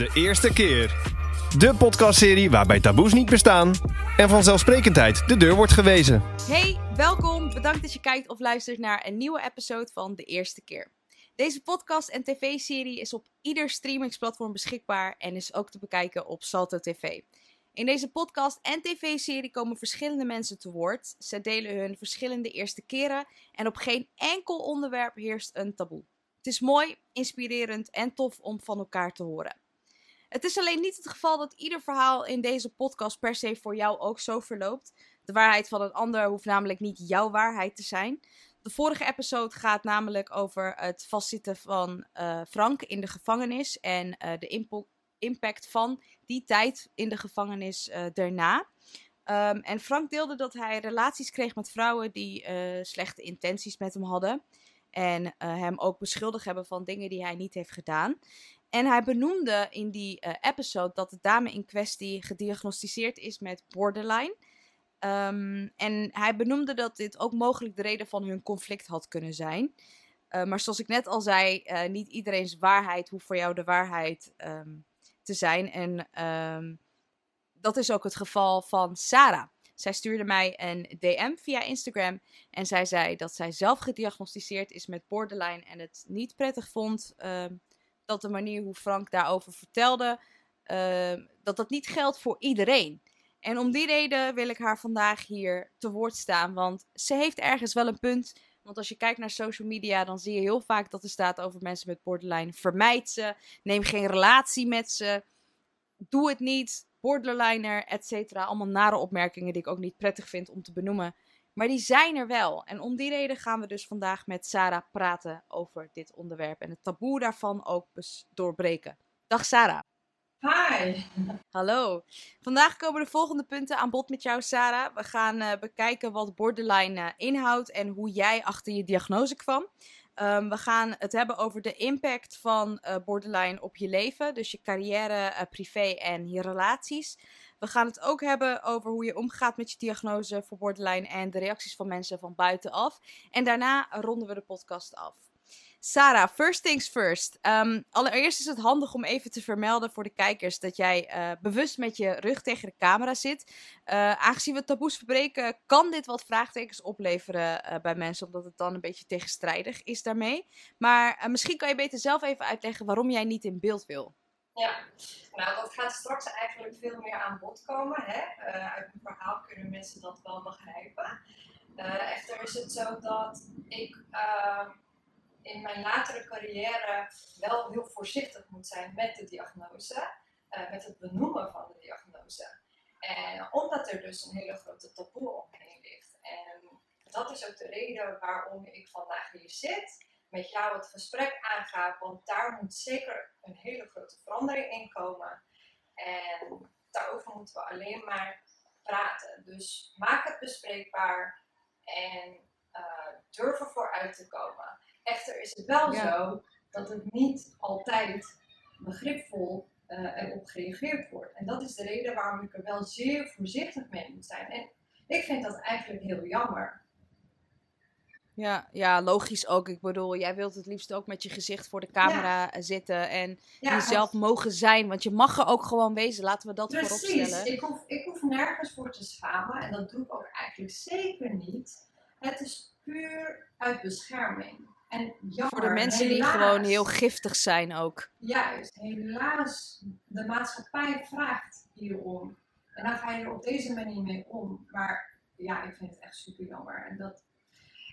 De eerste keer. De podcastserie waarbij taboes niet bestaan en vanzelfsprekendheid de deur wordt gewezen. Hey, welkom. Bedankt dat je kijkt of luistert naar een nieuwe episode van De Eerste Keer. Deze podcast en tv-serie is op ieder streamingsplatform beschikbaar en is ook te bekijken op Salto TV. In deze podcast en tv-serie komen verschillende mensen te woord. Ze delen hun verschillende eerste keren en op geen enkel onderwerp heerst een taboe. Het is mooi, inspirerend en tof om van elkaar te horen. Het is alleen niet het geval dat ieder verhaal in deze podcast per se voor jou ook zo verloopt. De waarheid van een ander hoeft namelijk niet jouw waarheid te zijn. De vorige episode gaat namelijk over het vastzitten van uh, Frank in de gevangenis en uh, de impact van die tijd in de gevangenis uh, daarna. Um, en Frank deelde dat hij relaties kreeg met vrouwen die slechte intenties met hem hadden. En hem ook beschuldigd hebben van dingen die hij niet heeft gedaan. En hij benoemde in die uh, episode dat de dame in kwestie gediagnosticeerd is met borderline. Um, en hij benoemde dat dit ook mogelijk de reden van hun conflict had kunnen zijn. Uh, maar zoals ik net al zei, niet iedereen's waarheid hoeft voor jou de waarheid um, te zijn. En um, dat is ook het geval van Sarah. Zij stuurde mij een DM via Instagram en zij zei dat zij zelf gediagnosticeerd is met borderline en het niet prettig vond uh, dat de manier hoe Frank daarover vertelde, uh, dat dat niet geldt voor iedereen. En om die reden wil ik haar vandaag hier te woord staan, want ze heeft ergens wel een punt. Want als je kijkt naar social media, dan zie je heel vaak dat er staat over mensen met borderline. Vermijd ze, neem geen relatie met ze, doe het niet, borderliner, et cetera. Allemaal nare opmerkingen die ik ook niet prettig vind om te benoemen. Maar die zijn er wel. En om die reden gaan we dus vandaag met Sarah praten over dit onderwerp. En het taboe daarvan ook doorbreken. Dag Sarah. Hi. Hallo. Vandaag komen de volgende punten aan bod met jou, Sarah. We gaan uh, bekijken wat borderline uh, inhoudt en hoe jij achter je diagnose kwam. Um, we gaan het hebben over de impact van uh, borderline op je leven. Dus je carrière, privé en je relaties. We gaan het ook hebben over hoe je omgaat met je diagnose voor borderline en de reacties van mensen van buitenaf. En daarna ronden we de podcast af. Sarah, first things first. Um, allereerst is het handig om even te vermelden voor de kijkers dat jij uh, bewust met je rug tegen de camera zit. Uh, aangezien we taboes verbreken, kan dit wat vraagtekens opleveren uh, bij mensen, omdat het dan een beetje tegenstrijdig is daarmee. Maar misschien kan je beter zelf even uitleggen waarom jij niet in beeld wil. Ja, nou dat gaat straks eigenlijk veel meer aan bod komen. Hè? uit mijn verhaal kunnen mensen dat wel begrijpen. echter is het zo dat ik in mijn latere carrière wel heel voorzichtig moet zijn met de diagnose, uh, met het benoemen van de diagnose. En omdat er dus een hele grote taboe omheen ligt. En dat is ook de reden waarom ik vandaag hier zit, met jou het gesprek aanga, want daar moet zeker een hele grote verandering in komen. En daarover moeten we alleen maar praten. Dus maak het bespreekbaar en uh, durf er vooruit te komen. Echter is het wel zo dat het niet altijd begripvol uh, erop gereageerd wordt. En dat is de reden waarom ik er wel zeer voorzichtig mee moet zijn. En ik vind dat eigenlijk heel jammer. Ja, ja, logisch ook. Ik bedoel, jij wilt het liefst ook met je gezicht voor de camera ja. zitten en ja, jezelf mogen zijn. Want je mag er ook gewoon wezen. Laten we dat Precies. vooropstellen. Ik hoef, ik hoef nergens voor te schamen. En dat doe ik ook eigenlijk zeker niet. Het is puur uit bescherming. En jammer, Voor de mensen helaas, die gewoon heel giftig zijn ook. Juist, helaas, de maatschappij vraagt hierom. En dan ga je er op deze manier mee om. Maar ja, ik vind het echt super jammer. En, dat,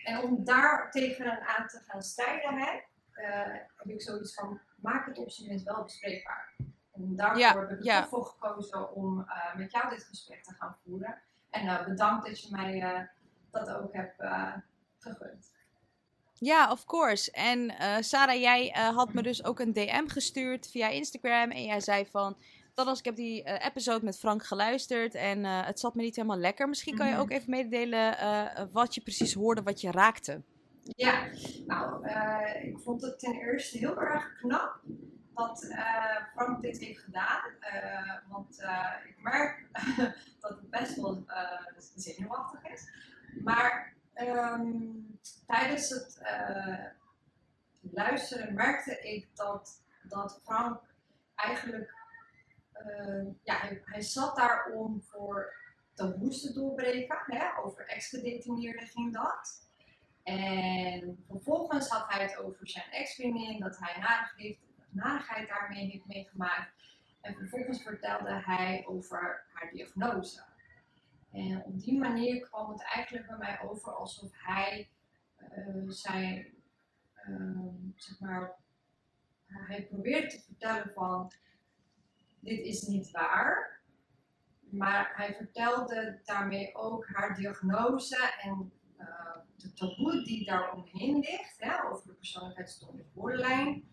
en om daar tegen aan te gaan strijden, hè, uh, heb ik zoiets van, maak het op zijn minst wel bespreekbaar. En daarvoor ja, heb ik ja. toch voor gekozen om uh, met jou dit gesprek te gaan voeren. En uh, bedankt dat je mij dat ook hebt gegund. Ja, of course. En Sarah, jij had me dus ook een DM gestuurd via Instagram. En jij zei van, dan als ik heb die uh, episode met Frank geluisterd en het zat me niet helemaal lekker. Misschien kan je ook even mededelen wat je precies hoorde, wat je raakte. Ja, nou, ik vond het ten eerste heel erg knap dat Frank dit heeft gedaan. want ik merk dat het best wel zenuwachtig is. Maar Um, tijdens het luisteren merkte ik dat, dat Frank eigenlijk, uh, ja, hij, hij, zat daar om voor taboes te doorbreken. Hè? Over ex-gedetineerden ging dat. En vervolgens had hij het over zijn ex-vriendin, dat hij narigheid, narigheid daarmee heeft meegemaakt. En vervolgens vertelde hij over haar diagnose. En op die manier kwam het eigenlijk bij mij over alsof hij uh, zijn, uh, zeg maar, hij probeerde te vertellen van, dit is niet waar. Maar hij vertelde daarmee ook haar diagnose en uh, de taboe die daar omheen ligt, hè, over de persoonlijkheidsstoornis borderline.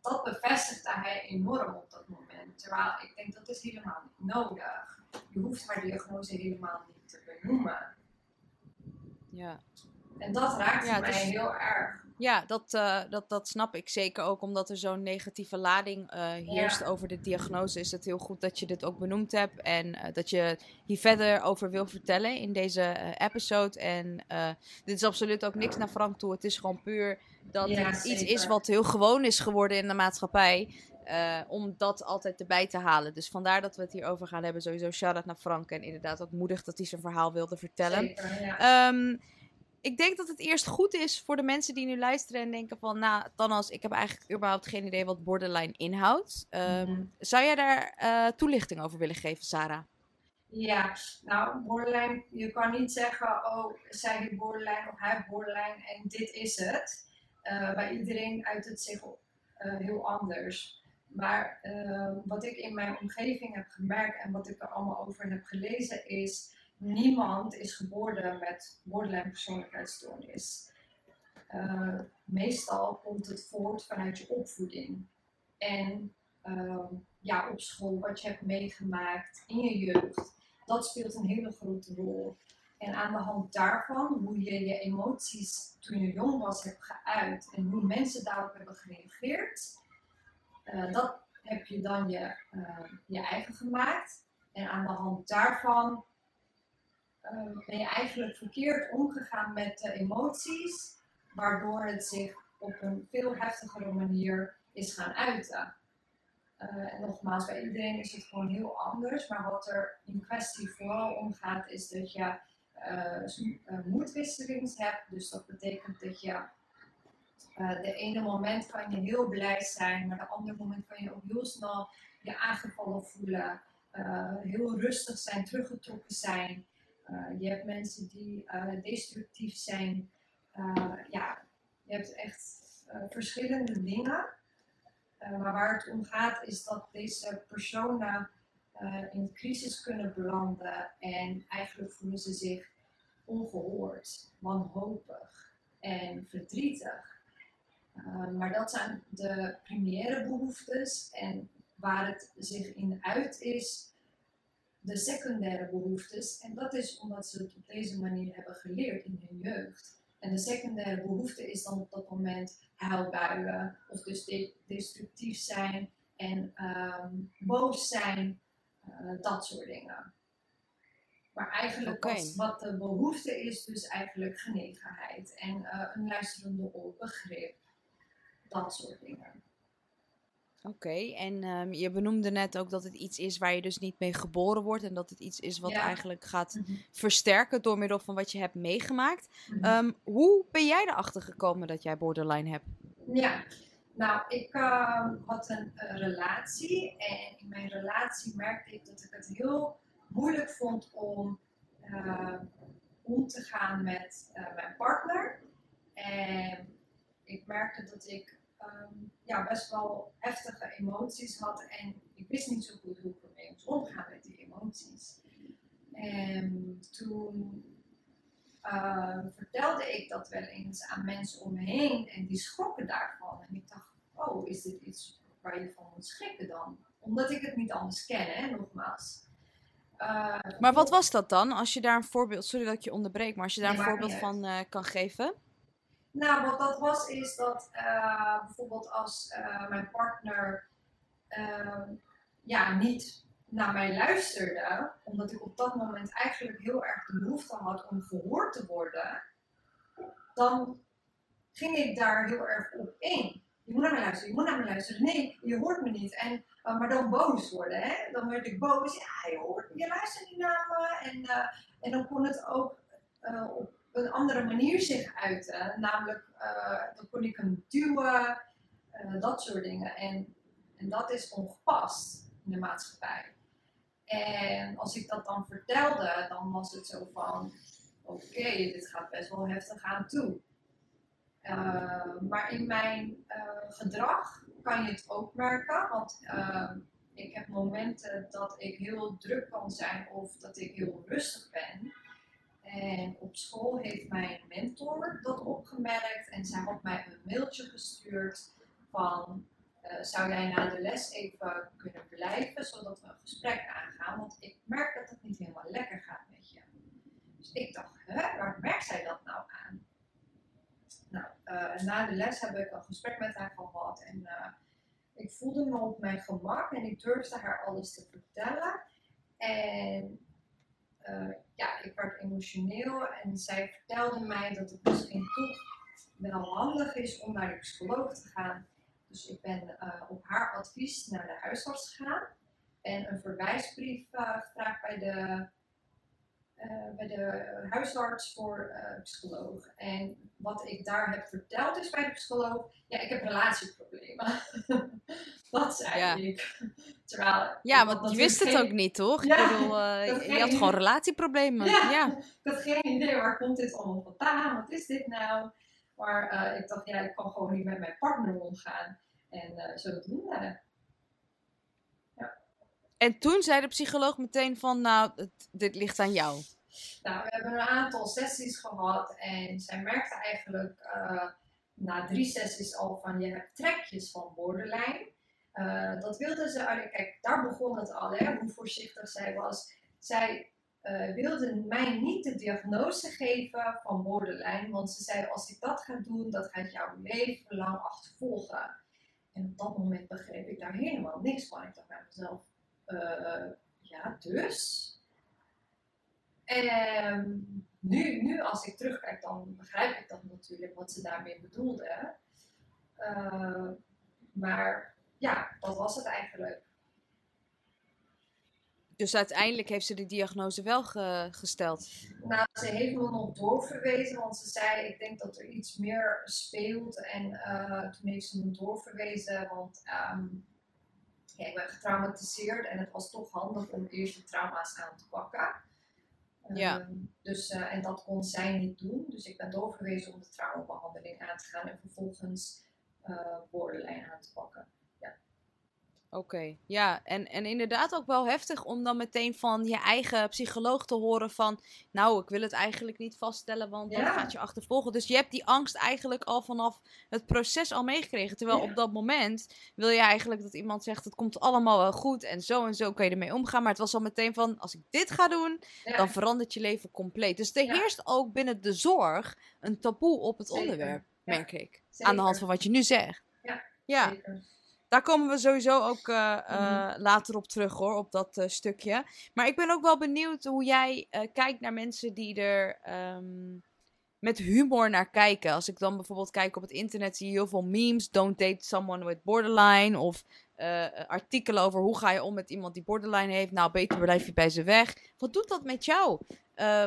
Dat bevestigde hij enorm op dat moment. Terwijl ik denk dat is helemaal niet nodig je hoeft haar diagnose helemaal niet te benoemen. Ja. En dat raakt ja, mij heel erg. Ja, dat, uh, dat, dat snap ik zeker ook, omdat er zo'n negatieve lading uh, heerst over de diagnose. Is het heel goed dat je dit ook benoemd hebt en uh, dat je hier verder over wil vertellen in deze episode. En dit is absoluut ook niks naar Frank toe. Het is gewoon puur dat ja, het iets is wat heel gewoon is geworden in de maatschappij. Om dat altijd erbij te halen. Dus vandaar dat we het hier over gaan hebben. Sowieso shout-out naar Frank. En inderdaad ook moedig dat hij zijn verhaal wilde vertellen. Zeker, ja. um, ik denk dat het eerst goed is voor de mensen die nu luisteren en denken van... Nou, dan als ik heb eigenlijk überhaupt geen idee wat borderline inhoudt. Um, mm. Zou jij daar uh, toelichting over willen geven, Sarah? Ja, nou, borderline, je kan niet zeggen, oh, zij heeft borderline of hij heeft borderline en dit is het. Uh, bij iedereen uit het zich uh, heel anders. Maar wat ik in mijn omgeving heb gemerkt en wat ik er allemaal over heb gelezen is, niemand is geboren met borderline persoonlijkheidsstoornis. Uh, meestal komt het voort vanuit je opvoeding. En uh, ja, op school, wat je hebt meegemaakt in je jeugd, dat speelt een hele grote rol. En aan de hand daarvan, hoe je je emoties toen je jong was hebt geuit en hoe mensen daarop hebben gereageerd, uh, dat heb je dan je, uh, je eigen gemaakt. En aan de hand daarvan uh, ben je eigenlijk verkeerd omgegaan met de emoties, waardoor het zich op een veel heftigere manier is gaan uiten. en nogmaals, bij iedereen is het gewoon heel anders, maar wat er in kwestie vooral om gaat, is dat je moedwisselings hebt. Dus dat betekent dat je uh, de ene moment kan je heel blij zijn, maar de andere moment kan je ook heel snel je aangevallen voelen. Uh, heel rustig zijn, teruggetrokken zijn. Uh, je hebt mensen die destructief zijn. ja, je hebt echt verschillende dingen. maar waar het om gaat is dat deze personen in crisis kunnen belanden en eigenlijk voelen ze zich ongehoord, wanhopig en verdrietig. Maar dat zijn de primaire behoeftes en waar het zich in uit is, de secundaire behoeftes. En dat is omdat ze het op deze manier hebben geleerd in hun jeugd. En de secundaire behoefte is dan op dat moment huilbuien of dus de destructief zijn en um, boos zijn, uh, dat soort dingen. Maar eigenlijk okay. wat de behoefte is, dus eigenlijk genegenheid en uh, een luisterende oor, begrip dat soort dingen. Oké, en um, je benoemde net ook dat het iets is waar je dus niet mee geboren wordt. En dat het iets is wat eigenlijk gaat mm -hmm. versterken door middel van wat je hebt meegemaakt. Mm -hmm. um, hoe ben jij erachter gekomen dat jij borderline hebt? Ja, nou, ik uh, had een uh, relatie. En in mijn relatie merkte ik dat ik het heel moeilijk vond om uh, om te gaan met uh, mijn partner. En ik merkte dat ik um, ja, best wel heftige emoties had. En ik wist niet zo goed hoe ik ermee moest omgaan met die emoties. En toen uh, vertelde ik dat wel eens aan mensen om me heen. En die schrokken daarvan. En ik dacht, oh, is dit iets waar je van moet schrikken dan? Omdat ik het niet anders ken, hè, nogmaals. Uh, maar wat was dat dan? Als je daar een voorbeeld, sorry dat ik je onderbreek, maar als je daar een voorbeeld van uh, kan geven? Nou, wat dat was, is dat uh, bijvoorbeeld als uh, mijn partner uh, ja, niet naar mij luisterde, omdat ik op dat moment eigenlijk heel erg de behoefte had om gehoord te worden, dan ging ik daar heel erg op in. Je moet naar mij luisteren, je moet naar mij luisteren. Nee, je hoort me niet. En Uh, maar dan boos worden, hè? Dan werd ik boos. Ja, je, hoort, je luistert niet naar me. En, en dan kon het ook op een andere manier zich uiten. Namelijk, dan kon ik hem duwen, dat soort dingen. En, en dat is ongepast in de maatschappij. En als ik dat dan vertelde, dan was het zo van: oké, dit gaat best wel heftig aan toe. Uh, maar in mijn uh, gedrag kan je het ook merken, want uh, ik heb momenten dat ik heel druk kan zijn of dat ik heel rustig ben. En op school heeft mijn mentor dat opgemerkt en zij had mij een mailtje gestuurd van zou jij na de les even kunnen blijven zodat we een gesprek aangaan, want ik merk dat het niet helemaal lekker gaat met je. Dus ik dacht, hè, waar merkt zij dat nou aan? Nou, uh, na de les heb ik een gesprek met haar gehad en uh, ik voelde me op mijn gemak en ik durfde haar alles te vertellen. En uh, ja, ik werd emotioneel en zij vertelde mij dat het misschien toch wel handig is om naar de psycholoog te gaan. Dus ik ben op haar advies naar de huisarts gegaan en een verwijsbrief gevraagd bij de uh, bij de huisarts voor uh, psycholoog. En wat ik daar heb verteld is bij de psycholoog, ja, ik heb relatieproblemen. dat zei ja. ik. Terwijl, ja, want je wist het ook niet, toch? Ja, ik bedoel, uh, je had gewoon relatieproblemen. Ja, ja, ik had geen idee waar komt dit allemaal vandaan, wat is dit nou? Maar ik dacht, ja, ik kan gewoon niet met mijn partner omgaan. En zo doen we. En toen zei de psycholoog meteen van, nou, dit ligt aan jou. Nou, we hebben een aantal sessies gehad en zij merkte eigenlijk uh, na drie sessies al van, je hebt trekjes van borderline. Uh, dat wilde ze, kijk, daar begon het al, hè, hoe voorzichtig zij was. Zij uh, wilde mij niet de diagnose geven van borderline, want ze zei, als ik dat ga doen, dat gaat jouw leven lang achtervolgen. En op dat moment begreep ik daar helemaal niks van. Ik dacht bij mezelf, uh, ja, dus. En nu, nu, als ik terugkijk, dan begrijp ik dat natuurlijk wat ze daarmee bedoelde. Uh, maar ja, dat was het eigenlijk. Dus uiteindelijk heeft ze de diagnose wel ge gesteld? Nou, ze heeft me nog doorverwezen, want ze zei: Ik denk dat er iets meer speelt. En uh, toen heeft ze me doorverwezen, want um, ja, ik ben getraumatiseerd en het was toch handig om eerst de trauma's aan te pakken. Ja. Ehm, dus, uh, en dat kon zij niet doen. Dus ik ben doorverwezen om de traumabehandeling aan te gaan en vervolgens uh, borderline aan te pakken. Oké, ja. En, en inderdaad ook wel heftig om dan meteen van je eigen psycholoog te horen van... Nou, ik wil het eigenlijk niet vaststellen, want dan gaat je achtervolgen. Dus je hebt die angst eigenlijk al vanaf het proces al meegekregen. Terwijl op dat moment wil je eigenlijk dat iemand zegt... Het komt allemaal wel goed en zo en zo kan je ermee omgaan. Maar het was al meteen van, als ik dit ga doen, dan verandert je leven compleet. Dus er heerst ook binnen de zorg een taboe op het onderwerp, merk ik. Aan de hand van wat je nu zegt. Ja, ja. Zeker. Daar komen we sowieso ook uh, uh, later op terug hoor, op dat uh, stukje. Maar ik ben ook wel benieuwd hoe jij kijkt naar mensen die er um, met humor naar kijken. Als ik dan bijvoorbeeld kijk op het internet, zie je heel veel memes. Don't date someone with borderline. Of artikelen over hoe ga je om met iemand die borderline heeft. Nou, beter blijf je bij ze weg. Wat doet dat met jou?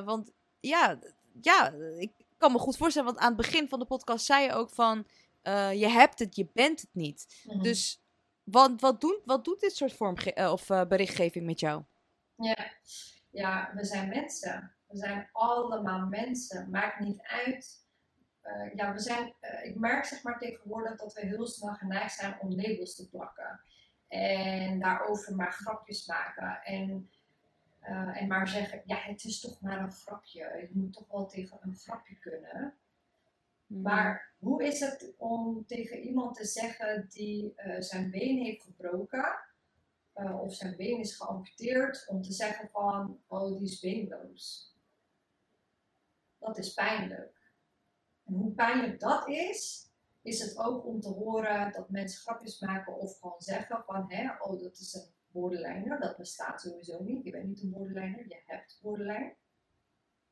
want ja, ja, ik kan me goed voorstellen. Want aan het begin van de podcast zei je ook van uh, je hebt het, je bent het niet. Mm -hmm. Dus wat, wat, doen, wat doet dit soort vorm uh, of uh, berichtgeving met jou? Ja. ja, we zijn mensen. We zijn allemaal mensen. Maakt niet uit. ja, we zijn, ik merk zeg maar tegenwoordig dat we heel snel geneigd zijn om labels te plakken. En daarover maar grapjes maken. En, en maar zeggen, ja, het is toch maar een grapje. Je moet toch wel tegen een grapje kunnen. Mhm. Maar hoe is het om tegen iemand te zeggen die uh, zijn been heeft gebroken uh, of zijn been is geamputeerd, om te zeggen van, oh die is beenloos. Dat is pijnlijk. En hoe pijnlijk dat is, is het ook om te horen dat mensen grapjes maken of gewoon zeggen van, hè, oh dat is een borderliner, dat bestaat sowieso niet. Je bent niet een borderliner, je hebt borderline.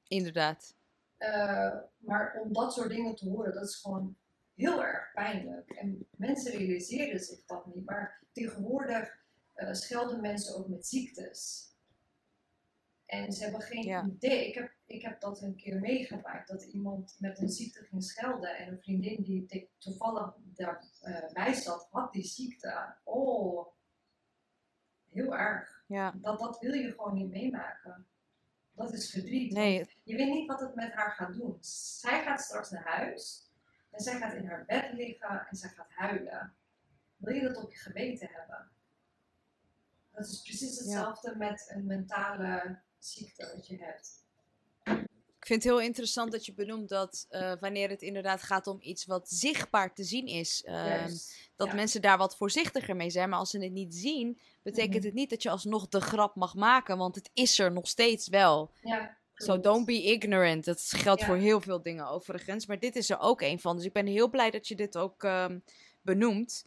Inderdaad. Uh, maar om dat soort dingen te horen, dat is gewoon heel erg pijnlijk. En mensen realiseren zich dat niet. Maar tegenwoordig eh, schelden mensen ook met ziektes. En ze hebben geen Ja. idee. Ik heb, ik heb dat een keer meegemaakt. Dat iemand met een ziekte ging schelden. En een vriendin die toevallig daarbij zat, had die ziekte. Oh, heel erg. Ja. Dat, dat wil je gewoon niet meemaken. Dat is verdriet. Nee, Je weet niet wat het met haar gaat doen. Zij gaat straks naar huis. En zij gaat in haar bed liggen en zij gaat huilen. Wil je dat op je geweten hebben? Dat is precies hetzelfde met een mentale ziekte wat je hebt. Ik vind het heel interessant dat je benoemt dat eh, wanneer het inderdaad gaat om iets wat zichtbaar te zien is, ehm. Dat ja. mensen daar wat voorzichtiger mee zijn. Maar als ze het niet zien, betekent Mhm. het niet dat je alsnog de grap mag maken, want het is er nog steeds wel. Ja, So don't be ignorant. Dat geldt Ja. voor heel veel dingen overigens. Maar dit is er ook een van. Dus ik ben heel blij dat je dit ook ehm, benoemt.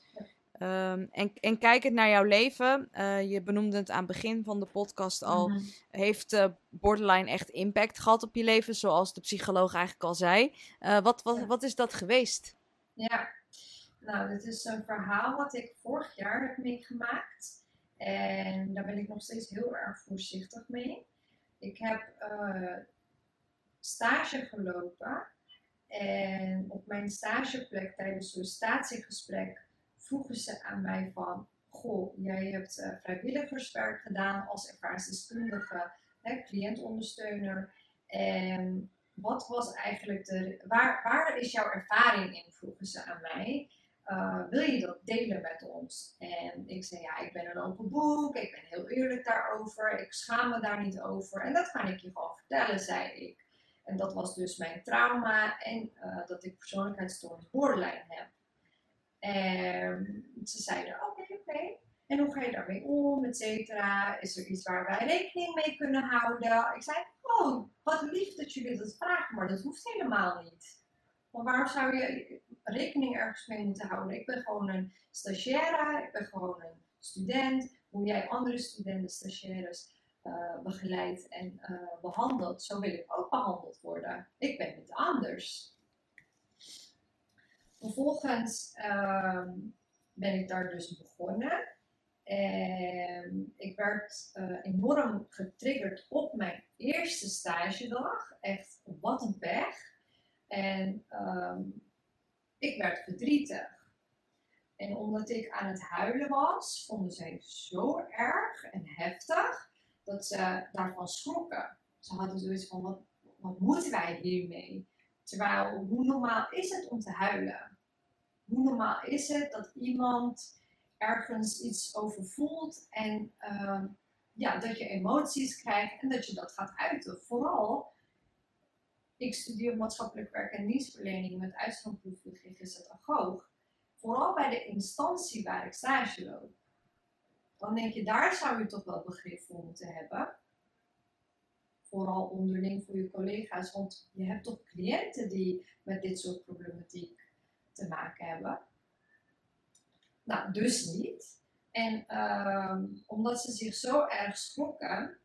Ehm, en, en kijkend naar jouw leven, eh, je benoemde het aan het begin van de podcast al. Mhm. Heeft eh, borderline echt impact gehad op je leven, zoals de psycholoog eigenlijk al zei? Eh, wat, wat, wat is dat geweest? Ja, nou, dit is een verhaal wat ik vorig jaar heb meegemaakt. En daar ben ik nog steeds heel erg voorzichtig mee. Ik heb eh, stage gelopen. En op mijn stageplek tijdens het sollicitatiegesprek vroegen ze aan mij van... Goh, jij hebt eh, vrijwilligerswerk gedaan als ervaringsdeskundige, hè, cliëntondersteuner. En wat was eigenlijk de. Waar, waar is jouw ervaring in? vroegen ze aan mij. Uh, wil je dat delen met ons? En ik zei: Ja, ik ben een open boek. Ik ben heel eerlijk daarover. Ik schaam me daar niet over. En dat kan ik je gewoon vertellen, zei ik. En dat was dus mijn trauma en uh, dat ik persoonlijkheidsstoornis borderline heb. En ze zeiden: Oké, okay, oké. Okay. En hoe ga je daarmee om, et cetera? Is er iets waar wij rekening mee kunnen houden? Ik zei, oh, wat lief dat jullie dat vragen, maar dat hoeft helemaal niet. Maar waarom zou je rekening ergens mee moeten houden? Ik ben gewoon een stagiaire, ik ben gewoon een student. Hoe jij andere studenten, stagiaires uh, begeleidt en uh, behandelt, zo wil ik ook behandeld worden. Ik ben niet anders. Vervolgens uh, ben ik daar dus begonnen. En ik werd uh, enorm getriggerd op mijn eerste stagedag. Echt, wat een pech. En um, ik werd verdrietig. En omdat ik aan het huilen was, vonden zij zo erg en heftig dat ze daarvan schrokken. Ze hadden zoiets van: wat, wat moeten wij hiermee? Terwijl, hoe normaal is het om te huilen? Hoe normaal is het dat iemand ergens iets over voelt en uh, ja, dat je emoties krijgt en dat je dat gaat uiten. Vooral, ik studeer maatschappelijk werk en dienstverlening met uitstandproefje GGZ Agoog. Vooral bij de instantie waar ik stage loop. Dan denk je, daar zou je toch wel begrip voor moeten hebben. Vooral onderling voor je collega's, want je hebt toch cliënten die met dit soort problematiek te maken hebben. Nou, dus niet. En um, omdat ze zich zo erg schrokken,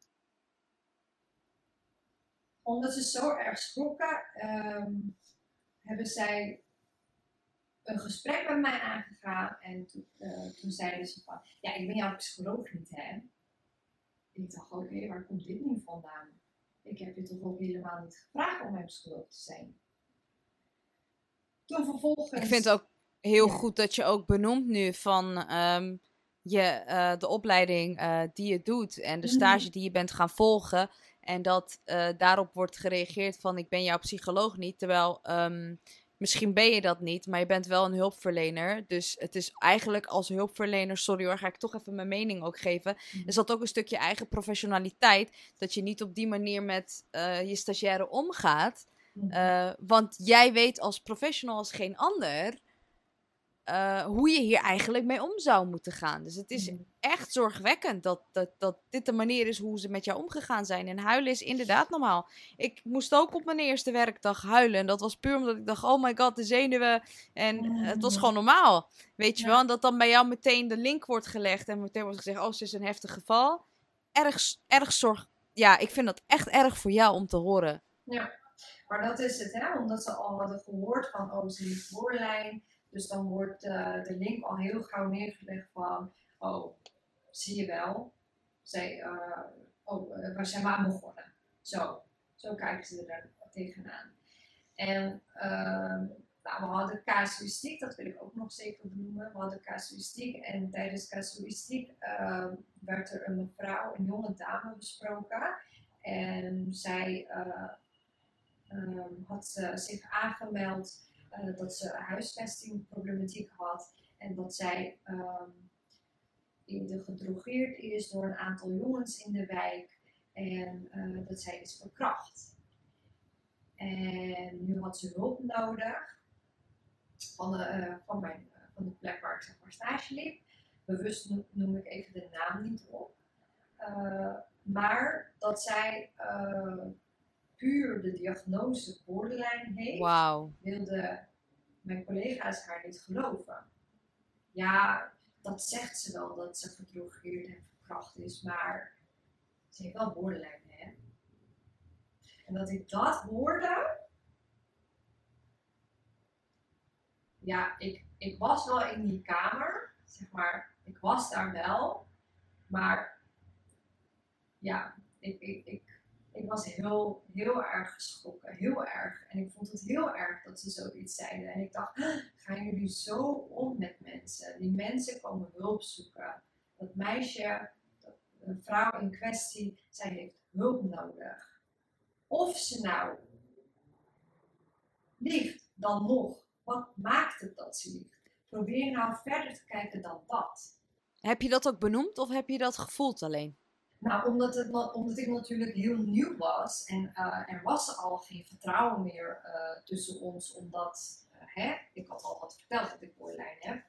omdat ze zo erg schrokken, um, hebben zij een gesprek met mij aangegaan. En to, uh, toen zeiden ze van, ja, ik ben jouw psycholoog niet, hè? Ik dacht, oké, okay, waar komt dit nu vandaan? Ik heb je toch ook helemaal niet gevraagd om mijn psycholoog te zijn. Toen vervolgens... Ik vind het ook heel ja. goed dat je ook benoemt nu van um, je, uh, de opleiding uh, die je doet en de stage mm-hmm. die je bent gaan volgen. En dat uh, daarop wordt gereageerd van ik ben jouw psycholoog niet. Terwijl um, misschien ben je dat niet, maar je bent wel een hulpverlener. Dus het is eigenlijk als hulpverlener, sorry hoor, ga ik toch even mijn mening ook geven. Mm-hmm. Is dat ook een stukje eigen professionaliteit. Dat je niet op die manier met je stagiaire omgaat. Uh, want jij weet als professional als geen ander uh, hoe je hier eigenlijk mee om zou moeten gaan. Dus het is echt zorgwekkend dat, dat, dat dit de manier is hoe ze met jou omgegaan zijn. En huilen is inderdaad normaal. Ik moest ook op mijn eerste werkdag huilen. En dat was puur omdat ik dacht, oh my god, de zenuwen. En het was gewoon normaal. Weet je ja. wel? En dat dan bij jou meteen de link wordt gelegd. En meteen wordt gezegd, oh, ze is een heftig geval. Erg, erg zorg... Ja, ik vind dat echt erg voor jou om te horen. Ja. Maar dat is het, hè? omdat ze al hadden gehoord van, oh, ze heeft borderline. Dus dan wordt uh, de link al heel gauw neergelegd van, oh, zie je wel. Zij, uh, oh, waar zijn we aan begonnen? Zo, zo kijken ze er tegenaan. En ehm, nou, we hadden casuïstiek, dat wil ik ook nog zeker benoemen. We hadden casuïstiek en tijdens casuïstiek uh, werd er een mevrouw, een jonge dame besproken. En zij uh, had zich aangemeld uh, dat ze huisvestingproblematiek had en dat zij um, gedrogeerd is door een aantal jongens in de wijk en uh, dat zij is verkracht. En nu had ze hulp nodig van de, uh, van mijn, van de plek waar ik zeg maar stage liep. Bewust noem, ik even de naam niet op. Maar dat zij puur de diagnose borderline heeft, wow. wilde mijn collega's haar niet geloven. Ja, dat zegt ze wel dat ze gedrogeerd en verkracht is, maar ze heeft wel borderline, hè? En dat ik dat hoorde, ja, ik, ik was wel in die kamer, zeg maar, ik was daar wel, maar ja, ik, ik, ik, ik was heel, heel erg geschrokken, heel erg. En ik vond het heel erg dat ze zoiets zeiden. En ik dacht, gaan jullie zo om met mensen? Die mensen komen hulp zoeken. Dat meisje, een vrouw in kwestie, zij heeft hulp nodig. Of ze nou liegt, dan nog wat maakt het dat ze liegt? Probeer nou verder te kijken dan dat. Heb je dat ook benoemd of heb je dat gevoeld alleen? Nou, omdat, het, omdat ik natuurlijk heel nieuw was en uh, er was al geen vertrouwen meer uh, tussen ons, omdat uh, hè, ik had al wat verteld dat ik borderline heb,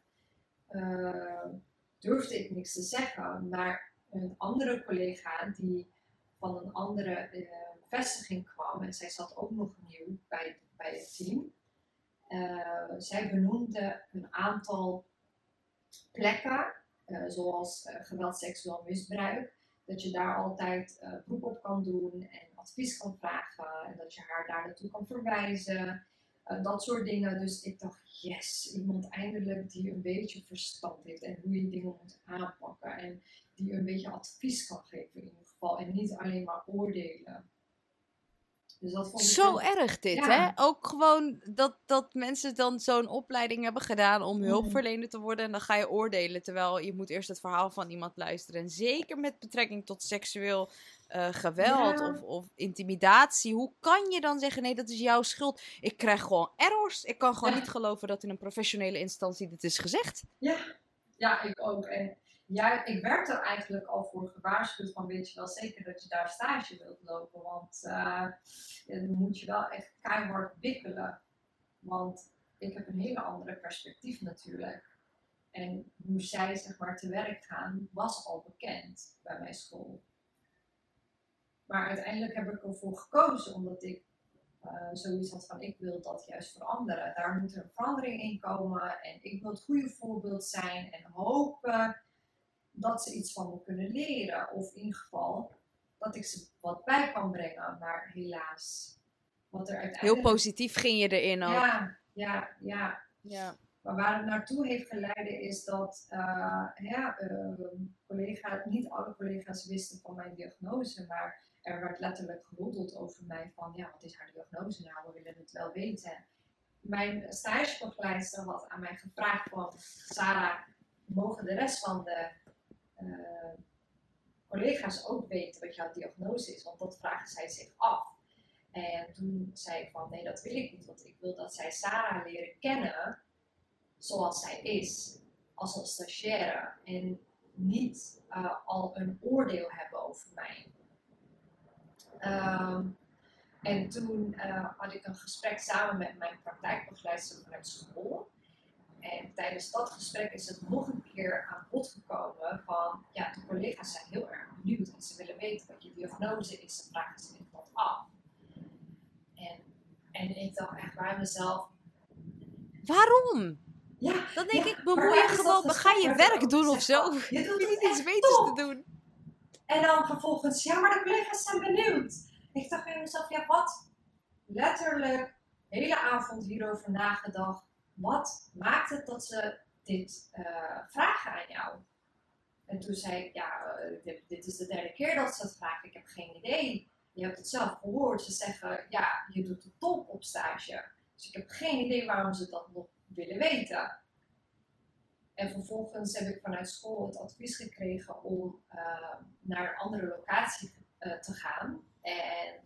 durfde ik niks te zeggen. Maar een andere collega die van een andere vestiging kwam en zij zat ook nog nieuw bij, bij het team, zij benoemde een aantal plekken, zoals geweld, seksueel misbruik, dat je daar altijd beroep op kan doen en advies kan vragen en dat je haar daar naartoe kan verwijzen. dat soort dingen. Dus ik dacht, yes, iemand eindelijk die een beetje verstand heeft en hoe je dingen moet aanpakken en die een beetje advies kan geven in ieder geval en niet alleen maar oordelen. Dus dat vond ik Zo erg dit, hè? Ook gewoon dat, dat mensen dan zo'n opleiding hebben gedaan om hulpverlener te worden. En dan ga je oordelen, terwijl je moet eerst het verhaal van iemand luisteren. En zeker met betrekking tot seksueel uh, geweld of, of intimidatie. Hoe kan je dan zeggen, nee, dat is jouw schuld? Ik krijg gewoon errors. Ik kan gewoon niet geloven dat in een professionele instantie dit is gezegd. Ja, ja ik ook. En ja, ik werd er eigenlijk al voor gewaarschuwd van weet je wel zeker dat je daar stage wilt lopen. Want uh, dan moet je wel echt keihard wikkelen. Want ik heb een hele andere perspectief natuurlijk. En hoe zij zeg maar te werk gaan was al bekend bij mijn school. Maar uiteindelijk heb ik ervoor gekozen omdat ik uh, zoiets had van ik wil dat juist veranderen. Daar moet er een verandering in komen en ik wil het goede voorbeeld zijn en hopen dat ze iets van me kunnen leren. Of in ieder geval dat ik ze wat bij kan brengen. Maar helaas. Wat er uiteindelijk... Heel positief ging je erin ook. Ja, ja, ja. ja. Maar waar het naartoe heeft geleid is dat uh, ja, uh, collega, niet alle collega's wisten van mijn diagnose. Maar er werd letterlijk geroddeld over mij van ja, wat is haar diagnose nou? We willen het wel weten. Mijn stagebegeleidster had aan mij gevraagd van Sarah, mogen de rest van de uh, collega's ook weten wat jouw diagnose is, want dat vragen zij zich af. En toen zei ik van nee, dat wil ik niet, want ik wil dat zij Sarah leren kennen zoals zij is, als een stagiaire. En niet uh, al een oordeel hebben over mij. Um, en toen uh, had ik een gesprek samen met mijn praktijkbegeleidster vanuit school. En tijdens dat gesprek is het nog een keer aan bod gekomen van, ja, de collega's zijn heel erg benieuwd en ze willen weten wat je diagnose is. Ze vragen zich dat af. En, en ik dacht echt bij mezelf... Waarom? Ja, dan denk ik, bemoei je gewoon, ga je werk doen of zo. Je doet niet iets beters te doen. En dan vervolgens, ja, maar de collega's zijn benieuwd. Ik dacht bij mezelf, ja, wat? Letterlijk, hele avond hierover nagedacht wat maakt het dat ze dit uh, vragen aan jou? En toen zei ik, ja, eh, dit, dit is de derde keer dat ze het vragen. Ik heb geen idee. Je hebt het zelf gehoord. Ze zeggen, ja, je doet de top op stage. Dus ik heb geen idee waarom ze dat nog willen weten. En vervolgens heb ik vanuit school het advies gekregen om uh, naar een andere locatie te gaan. En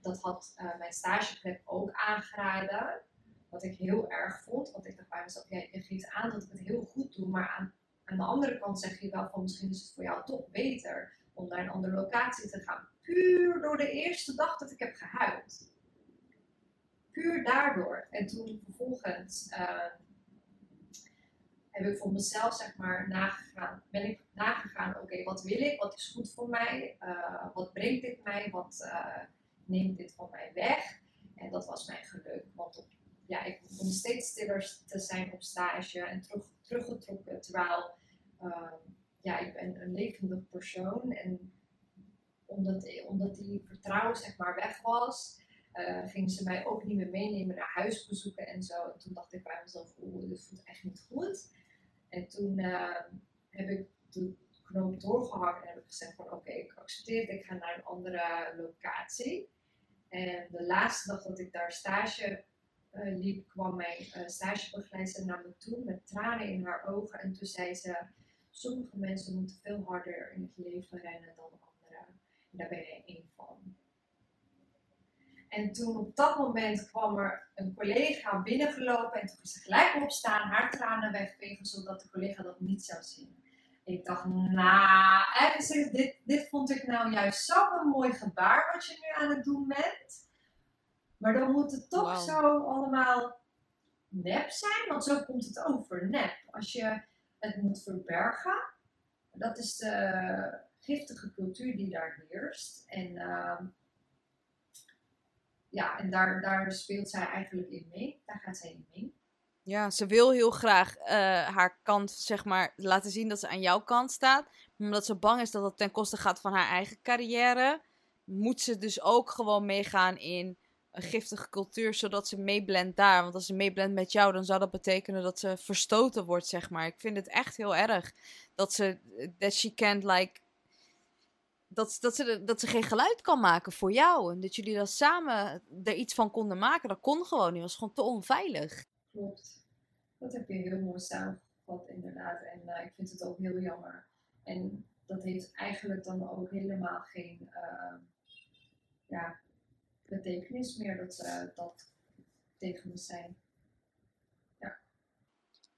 dat had mijn stageplek ook aangeraden. Wat ik heel erg vond. Want ik dacht bij mezelf, ja, je geeft aan dat ik het heel goed doe. Maar aan, aan de andere kant zeg je wel van misschien is het voor jou toch beter om naar een andere locatie te gaan. Puur door de eerste dag dat ik heb gehuild. Puur daardoor. En toen vervolgens heb ik voor mezelf zeg maar nagegaan, ben ik nagegaan, oké, wat wil ik, wat is goed voor mij, uh, wat brengt dit mij, wat uh, neemt dit van mij weg. En dat was mijn geluk, want op, ja, ik begon steeds stiller te zijn op stage en terug, teruggetrokken, terwijl uh, ja, ik ben een levendig persoon en omdat, omdat die vertrouwen zeg maar weg was, uh, gingen ze mij ook niet meer meenemen naar huisbezoeken en zo. En toen dacht ik bij mezelf, oeh, dit voelt echt niet goed. En toen uh, heb ik de knoop doorgehakt en heb ik gezegd van oké, ik accepteer het, ik ga naar een andere locatie. En de laatste dag dat ik daar stage uh, liep, kwam mijn uh, stagebegeleider naar me toe met tranen in haar ogen. En toen zei ze, sommige mensen moeten veel harder in het leven rennen dan anderen. En daar ben jij één van. En toen op dat moment kwam er een collega binnengelopen en toen ging ze gelijk opstaan, haar tranen wegvegen, zodat de collega dat niet zou zien. Ik dacht, nou, even dit, dit vond ik nou juist zo'n mooi gebaar wat je nu aan het doen bent. Maar dan moet het toch zo allemaal nep zijn, want zo komt het over, nep. Als je het moet verbergen, dat is de giftige cultuur die daar heerst. En uh, ja, en daar, daar speelt zij eigenlijk in mee. Daar gaat zij in mee. Ja, ze wil heel graag uh, haar kant, zeg maar, laten zien dat ze aan jouw kant staat. Omdat ze bang is dat het ten koste gaat van haar eigen carrière, moet ze dus ook gewoon meegaan in een giftige cultuur, zodat ze meeblendt daar. Want als ze meeblendt met jou, dan zou dat betekenen dat ze verstoten wordt, zeg maar. Ik vind het echt heel erg dat ze, that she can't like dat, dat, ze, dat ze geen geluid kan maken voor jou. En dat jullie dat samen er iets van konden maken. Dat kon gewoon niet. was gewoon te onveilig. Klopt. Dat heb je heel mooi samengevat, inderdaad. En uh, ik vind het ook heel jammer. En dat heeft eigenlijk dan ook helemaal geen uh, ja, betekenis meer dat ze dat tegen me zijn.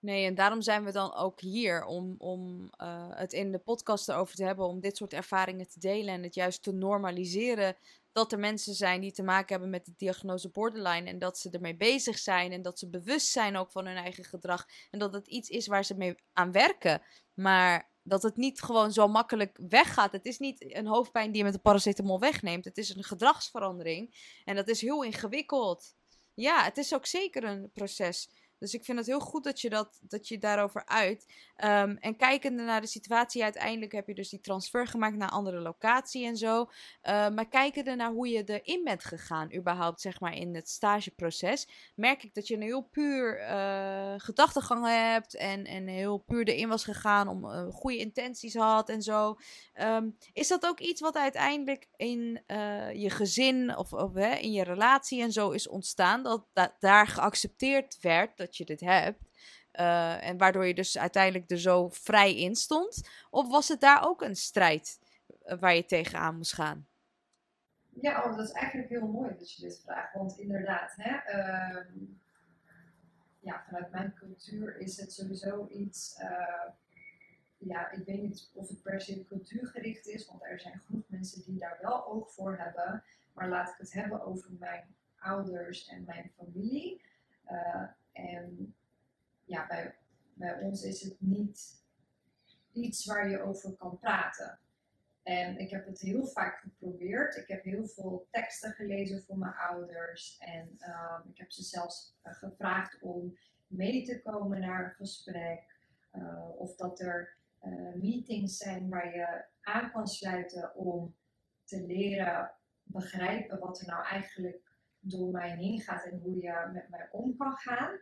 Nee, en daarom zijn we dan ook hier om, om uh, het in de podcast erover te hebben, om dit soort ervaringen te delen en het juist te normaliseren dat er mensen zijn die te maken hebben met de diagnose borderline en dat ze ermee bezig zijn en dat ze bewust zijn ook van hun eigen gedrag en dat het iets is waar ze mee aan werken, maar dat het niet gewoon zo makkelijk weggaat. Het is niet een hoofdpijn die je met de paracetamol wegneemt, het is een gedragsverandering en dat is heel ingewikkeld. Ja, het is ook zeker een proces. Dus ik vind het heel goed dat je, dat, dat je daarover uit. Um, en kijkende naar de situatie, uiteindelijk heb je dus die transfer gemaakt naar andere locatie en zo. Uh, maar kijkende naar hoe je erin bent gegaan, überhaupt zeg maar in het stageproces, merk ik dat je een heel puur uh, gedachtegang hebt en, en heel puur erin was gegaan om uh, goede intenties had en zo. Um, is dat ook iets wat uiteindelijk in uh, je gezin of, in je relatie en zo is ontstaan? Dat, daar geaccepteerd werd je dit hebt? Uh, en waardoor je dus uiteindelijk er zo vrij in stond? Of was het daar ook een strijd uh, waar je tegenaan moest gaan? Ja, oh, dat is eigenlijk heel mooi dat je dit vraagt. Want inderdaad, hè, uh, ja, vanuit mijn cultuur is het sowieso iets. Uh, ja, ik weet niet of het per se cultuurgericht is, want er zijn genoeg mensen die daar wel oog voor hebben. Maar laat ik het hebben over mijn ouders en mijn familie. En ja, bij, bij ons is het niet iets waar je over kan praten. En ik heb het heel vaak geprobeerd. Ik heb heel veel teksten gelezen voor mijn ouders. En um, ik heb ze zelfs uh, gevraagd om mee te komen naar een gesprek. Uh, of dat er uh, meetings zijn waar je aan kan sluiten om te leren begrijpen wat er nou eigenlijk door mij heen gaat en hoe je met mij om kan gaan.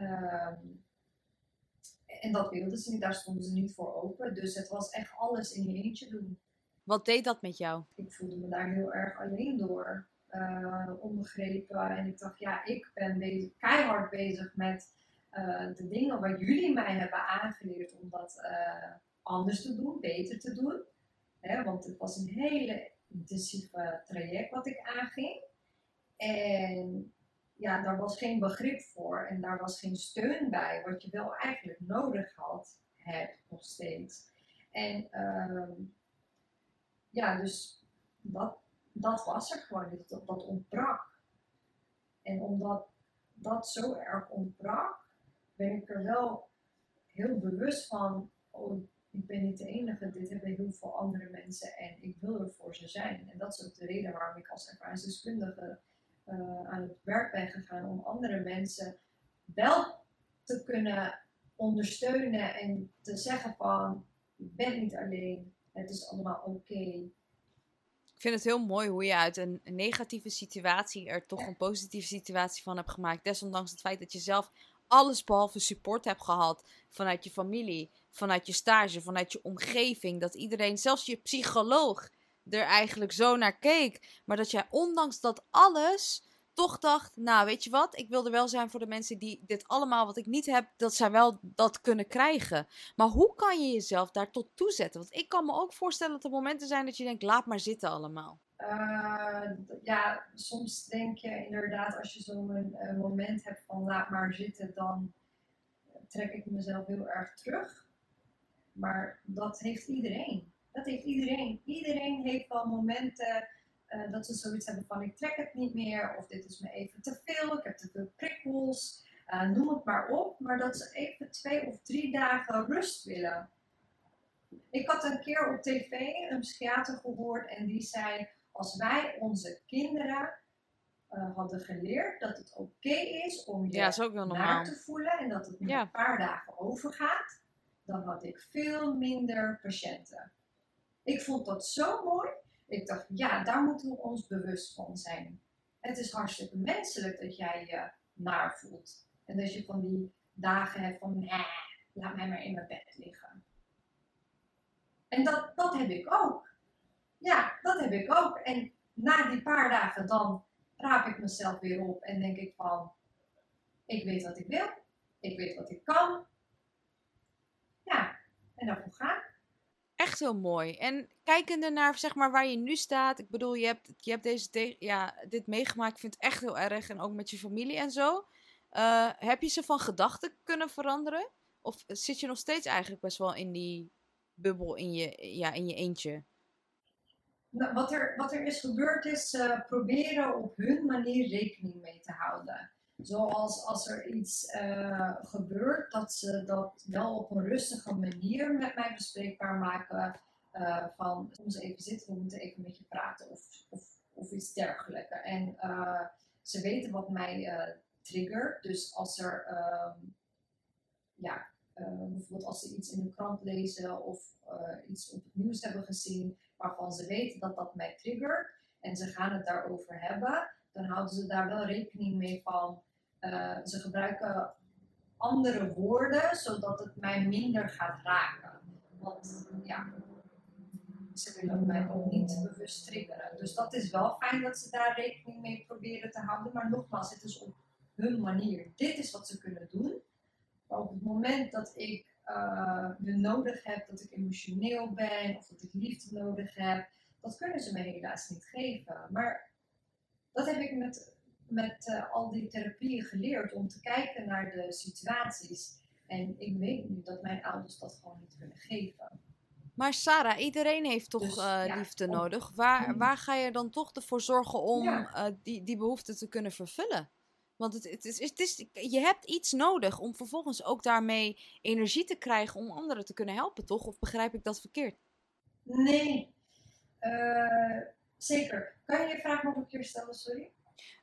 Um, En dat wilden ze niet, daar stonden ze niet voor open. Dus het was echt alles in je eentje doen. Wat deed dat met jou? Ik voelde me daar heel erg alleen door. Uh, onbegrepen. En ik dacht, ja, ik ben bezig, keihard bezig met uh, de dingen wat jullie mij hebben aangeleerd om dat uh, anders te doen, beter te doen. Hè, want het was een hele intensieve traject wat ik aanging. En ja, daar was geen begrip voor en daar was geen steun bij, wat je wel eigenlijk nodig had, hebt nog steeds. En uh, ja, dus dat, dat was er gewoon, dat, dat ontbrak. En omdat dat zo erg ontbrak, ben ik er wel heel bewust van, oh, ik ben niet de enige, dit hebben heel veel andere mensen en ik wil er voor ze zijn. En dat is ook de reden waarom ik als ervaringsdeskundige uh, aan het werk ben gegaan om andere mensen wel te kunnen ondersteunen en te zeggen van, je bent niet alleen, het is allemaal oké. Ik vind het heel mooi hoe je uit een negatieve situatie er toch een positieve situatie van hebt gemaakt. Desondanks het feit dat je zelf alles behalve support hebt gehad vanuit je familie, vanuit je stage, vanuit je omgeving. Dat iedereen, zelfs je psycholoog, er eigenlijk zo naar keek. Maar dat jij ondanks dat alles toch dacht, nou weet je wat, ik wil er wel zijn voor de mensen die dit allemaal wat ik niet heb, dat zij wel dat kunnen krijgen. Maar hoe kan je jezelf daar tot toezetten? Want ik kan me ook voorstellen dat er momenten zijn dat je denkt, laat maar zitten allemaal. Uh, ja, soms denk je inderdaad, als je zo'n uh, moment hebt van laat maar zitten, dan trek ik mezelf heel erg terug. Maar dat heeft iedereen. Dat heeft iedereen. Iedereen heeft wel momenten uh, dat ze zoiets hebben van ik trek het niet meer of dit is me even te veel, ik heb te veel prikkels, noem het maar op. Maar dat ze even twee of drie dagen rust willen. Ik had een keer op tv een psychiater gehoord en die zei als wij onze kinderen uh, hadden geleerd dat het oké is om je ja, naar te voelen en dat het na een paar dagen overgaat, dan had ik veel minder patiënten. Ik vond dat zo mooi. Ik dacht, ja, daar moeten we ons bewust van zijn. Het is hartstikke menselijk dat jij je naar voelt. En dat je van die dagen hebt van, nee, laat mij maar in mijn bed liggen. En dat, dat heb ik ook. Ja, dat heb ik ook. En na die paar dagen dan raap ik mezelf weer op en denk ik van, ik weet wat ik wil, ik weet wat ik kan. Ja, en daarvoor ga Echt heel mooi. En kijkende naar zeg maar, waar je nu staat. Ik bedoel, je hebt, je hebt deze, ja, dit meegemaakt. Ik vind het echt heel erg. En ook met je familie en zo. Uh, heb je ze van gedachten kunnen veranderen? Of zit je nog steeds eigenlijk best wel in die bubbel in je, ja, in je eentje? Wat, er, wat er is gebeurd is proberen op hun manier rekening mee te houden. Zoals als er iets uh, gebeurt, dat ze dat wel op een rustige manier met mij bespreekbaar maken. Uh, van, soms even zitten, we moeten even met je praten of, of, iets dergelijks. En ze weten wat mij triggert. Dus als er, ehm, ja, bijvoorbeeld als ze iets in de krant lezen of iets op het nieuws hebben gezien, waarvan ze weten dat dat mij triggert en ze gaan het daarover hebben, dan houden ze daar wel rekening mee van. Uh, ze gebruiken andere woorden zodat het mij minder gaat raken. Want ja, ze willen mij ook niet bewust triggeren. Dus dat is wel fijn dat ze daar rekening mee proberen te houden. Maar nogmaals, het is op hun manier. Dit is wat ze kunnen doen. Maar op het moment dat ik uh, nodig heb, dat ik emotioneel ben of dat ik liefde nodig heb. Dat kunnen ze me helaas niet geven. Maar dat heb ik met, met uh, al die therapieën geleerd om te kijken naar de situaties. En ik weet nu dat mijn ouders dat gewoon niet kunnen geven. Maar Sarah, iedereen heeft toch dus, uh, ja, liefde om, nodig. Waar, waar ga je dan toch ervoor zorgen om ja. die, die behoefte te kunnen vervullen? Want het, het, is, het is, je hebt iets nodig om vervolgens ook daarmee energie te krijgen om anderen te kunnen helpen, toch? Of begrijp ik dat verkeerd? Nee, uh, zeker. Kan je je vraag nog een keer stellen, sorry?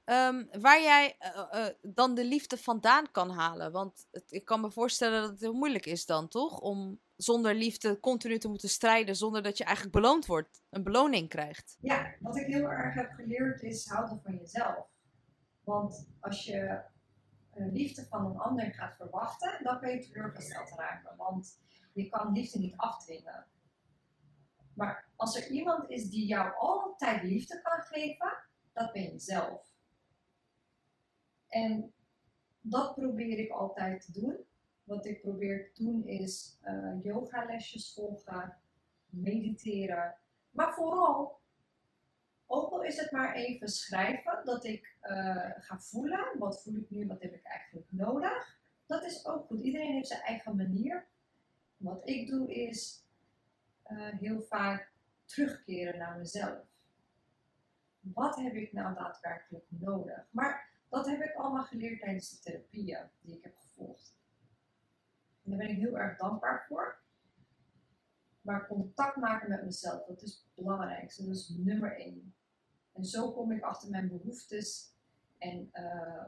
Um, waar jij uh, uh, dan de liefde vandaan kan halen. Want ik kan me voorstellen dat het heel moeilijk is dan, toch? Om zonder liefde continu te moeten strijden, zonder dat je eigenlijk beloond wordt, een beloning krijgt. Ja, wat ik heel erg heb geleerd is houden van jezelf. Want als je eh, liefde van een ander gaat verwachten, dan kun je teleurgesteld raken. Want je kan liefde niet afdwingen. Maar als er iemand is die jou altijd liefde kan geven, dat ben je zelf. En dat probeer ik altijd te doen. Wat ik probeer te doen is uh, yogalesjes volgen, mediteren. Maar vooral, ook al is het maar even schrijven, dat ik uh, ga voelen. Wat voel ik nu, wat heb ik eigenlijk nodig? Dat is ook goed. Iedereen heeft zijn eigen manier. Wat ik doe is uh, heel vaak terugkeren naar mezelf. Wat heb ik nou daadwerkelijk nodig? Maar dat heb ik allemaal geleerd tijdens de therapieën die ik heb gevolgd. En daar ben ik heel erg dankbaar voor. Maar contact maken met mezelf, dat is het belangrijkste. Dat is nummer één. En zo kom ik achter mijn behoeftes. En uh,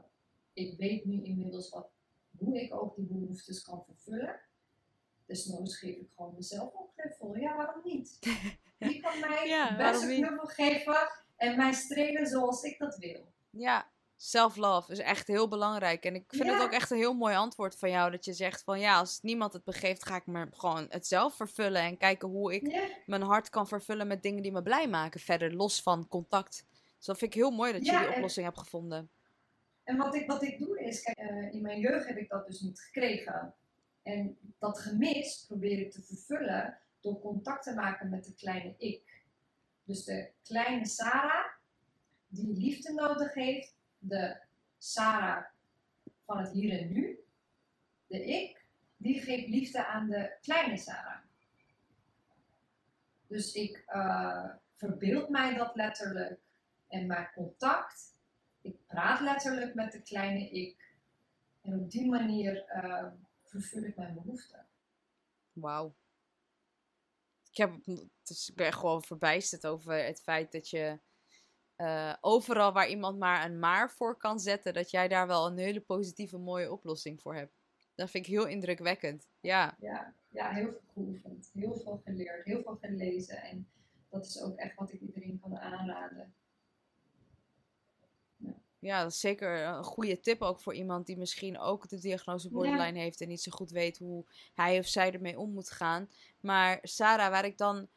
ik weet nu inmiddels wat, hoe ik ook die behoeftes kan vervullen. Desnoods geef ik gewoon mezelf een knuffel. Ja, waarom niet? Die kan mij ja, best een knuffel geven en mij strelen zoals ik dat wil. Ja, self-love is echt heel belangrijk. En ik vind het ook echt een heel mooi antwoord van jou. Dat je zegt van ja, als niemand het begeeft, ga ik me gewoon het zelf vervullen. En kijken hoe ik mijn hart kan vervullen met dingen die me blij maken. Verder los van contact. Dus dat vind ik heel mooi dat je die oplossing hebt gevonden. En wat ik, wat ik doe is, kijk, uh, in mijn jeugd heb ik dat dus niet gekregen. En dat gemis probeer ik te vervullen door contact te maken met de kleine ik. Dus de kleine Sarah, die liefde nodig heeft, de Sarah van het hier en nu, de ik, die geeft liefde aan de kleine Sarah. Dus ik uh, verbeeld mij dat letterlijk en maak contact. Ik praat letterlijk met de kleine ik. En op die manier uh, vervul ik mijn behoeften. Wauw. Ik, heb, ik ben gewoon verbijsterd over het feit dat je uh, overal waar iemand maar een maar voor kan zetten, dat jij daar wel een hele positieve, mooie oplossing voor hebt. Dat vind ik heel indrukwekkend. Ja, ja, ja heel veel geoefend, heel veel geleerd, heel veel gelezen. En dat is ook echt wat ik iedereen kan aanraden. Ja, dat is zeker een goede tip ook voor iemand die misschien ook de diagnose borderline heeft en niet zo goed weet hoe hij of zij ermee om moet gaan. Maar Sarah, waar ik dan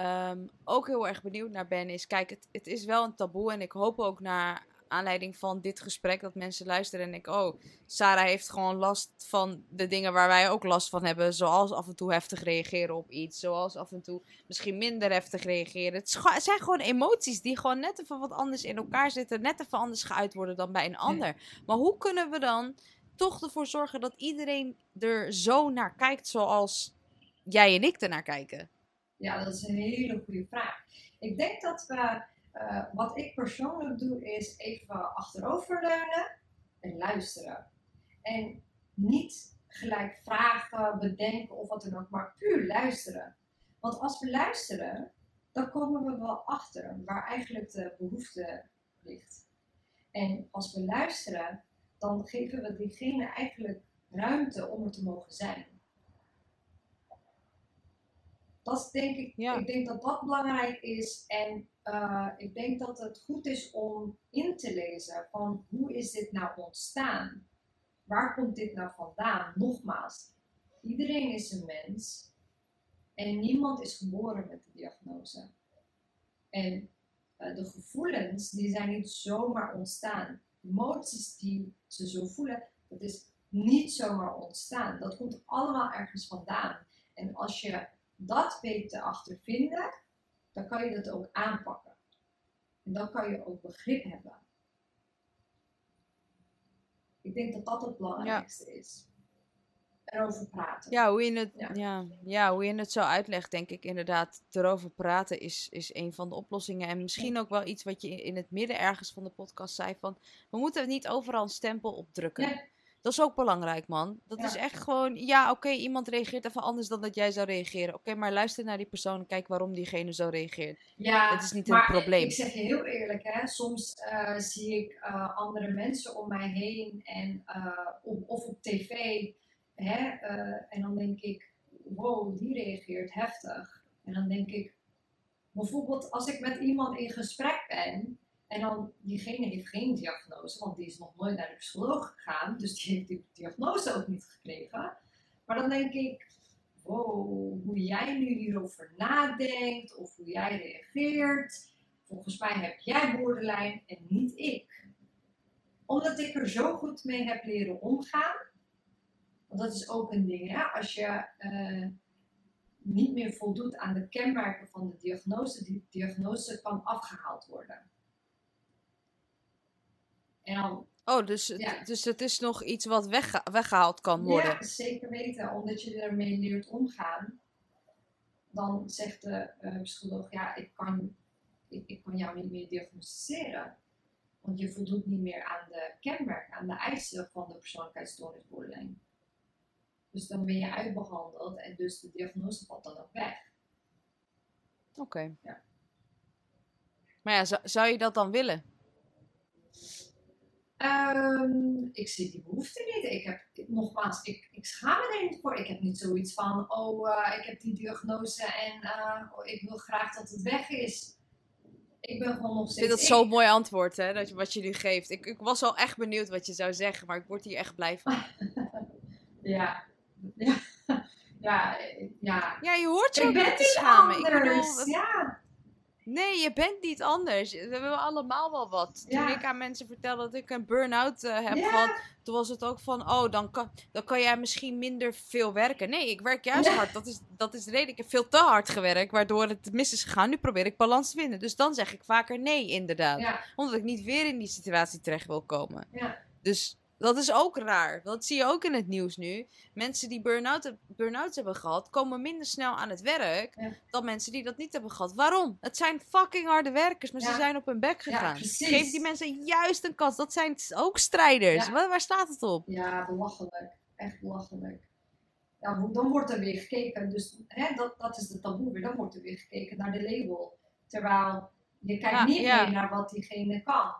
um, ook heel erg benieuwd naar ben, is: kijk, het, het is wel een taboe. En ik hoop ook naar aanleiding van dit gesprek dat mensen luisteren en ik, oh, Sarah heeft gewoon last van de dingen waar wij ook last van hebben. Zoals af en toe heftig reageren op iets. Zoals af en toe misschien minder heftig reageren. Het, zijn gewoon emoties die gewoon net even wat anders in elkaar zitten. Net even anders geuit worden dan bij een ander. Maar hoe kunnen we dan toch ervoor zorgen dat iedereen er zo naar kijkt zoals jij en ik ernaar kijken? Ja, dat is een hele goede vraag. Ik denk dat we, uh, wat ik persoonlijk doe, is even achteroverleunen en luisteren. En niet gelijk vragen, bedenken of wat dan ook, maar puur luisteren. Want als we luisteren, dan komen we wel achter waar eigenlijk de behoefte ligt. En als we luisteren, dan geven we diegene eigenlijk ruimte om er te mogen zijn. Dat denk ik, ik denk dat dat belangrijk is. En uh, ik denk dat het goed is om in te lezen van hoe is dit nou ontstaan? Waar komt dit nou vandaan? Nogmaals, iedereen is een mens en niemand is geboren met de diagnose. En uh, de gevoelens, die zijn niet zomaar ontstaan. Emoties die ze zo voelen, dat is niet zomaar ontstaan. Dat komt allemaal ergens vandaan. En als je dat weet te achtervinden, dan kan je dat ook aanpakken. En dan kan je ook begrip hebben. Ik denk dat dat het belangrijkste is. Erover praten. Ja hoe, je het, ja. Ja, hoe je het zo uitlegt, denk ik inderdaad. Erover praten is, is een van de oplossingen. En misschien ook wel iets wat je in het midden ergens van de podcast zei: van we moeten niet overal een stempel opdrukken. Dat is ook belangrijk, man. Dat is echt gewoon, ja, oké, iemand reageert even anders dan dat jij zou reageren. Oké, maar luister naar die persoon en kijk waarom diegene zo reageert. Ja, dat is niet een probleem. Ik zeg je heel eerlijk, hè, soms uh, zie ik uh, andere mensen om mij heen en, uh, op, of op tv. Hè, en dan denk ik, wow, die reageert heftig. En dan denk ik, bijvoorbeeld als ik met iemand in gesprek ben En dan, diegene heeft geen diagnose, want die is nog nooit naar de psycholoog gegaan, dus die heeft die diagnose ook niet gekregen. Maar dan denk ik, wow, hoe jij nu hierover nadenkt of hoe jij reageert, volgens mij heb jij borderline en niet ik. Omdat ik er zo goed mee heb leren omgaan, want dat is ook een ding, hè? als je eh, niet meer voldoet aan de kenmerken van de diagnose, die diagnose kan afgehaald worden. En dan, oh, dus, dus het is nog iets wat wegge weggehaald kan worden? Ja, zeker weten. Omdat je ermee leert omgaan. Dan zegt de uh, psycholoog, ja, ik kan, ik, ik kan jou niet meer diagnosticeren. Want je voldoet niet meer aan de kenmerken, aan de eisen van de persoonlijkheidsstoornisbeoordeling. Dus dan ben je uitbehandeld en dus de diagnose valt dan ook weg. Oké. Ja. Maar ja, zou je dat dan willen? Um, ik zie die behoefte niet. Ik heb, nogmaals, ik, ik schaam me er niet voor. Ik heb niet zoiets van, oh, uh, ik heb die diagnose en uh, oh, ik wil graag dat het weg is. Ik ben gewoon nog steeds. Ik vind dat zo'n mooi antwoord, hè, dat je, wat je nu geeft. Ik, ik was al echt benieuwd wat je zou zeggen, maar ik word hier echt blij van. ja. ja. Ja, ja. Ja, je hoort zo ik te schamen. Anders. Ik bedoel, ja. Nee, je bent niet anders. We hebben allemaal wel wat. Toen ik aan mensen vertelde dat ik een burn-out uh, heb gehad, toen was het ook van, oh, dan kan, dan kan jij misschien minder veel werken. Nee, ik werk juist hard. Dat is, dat is de reden. Ik heb veel te hard gewerkt, waardoor het mis is gegaan. Nu probeer ik balans te vinden. Dus dan zeg ik vaker nee, inderdaad. Omdat ik niet weer in die situatie terecht wil komen. Dus dat is ook raar. Dat zie je ook in het nieuws nu. Mensen die burn-out burn hebben gehad, komen minder snel aan het werk dan mensen die dat niet hebben gehad. Waarom? Het zijn fucking harde werkers, maar ze zijn op hun bek gegaan. Geef die mensen juist een kans. Dat zijn ook strijders. Waar, waar, staat het op? Ja, belachelijk. Echt belachelijk. Ja, dan wordt er weer gekeken. Dus hè, dat, dat is de taboe weer. Dan wordt er weer gekeken naar de label. Terwijl je kijkt niet meer naar wat diegene kan.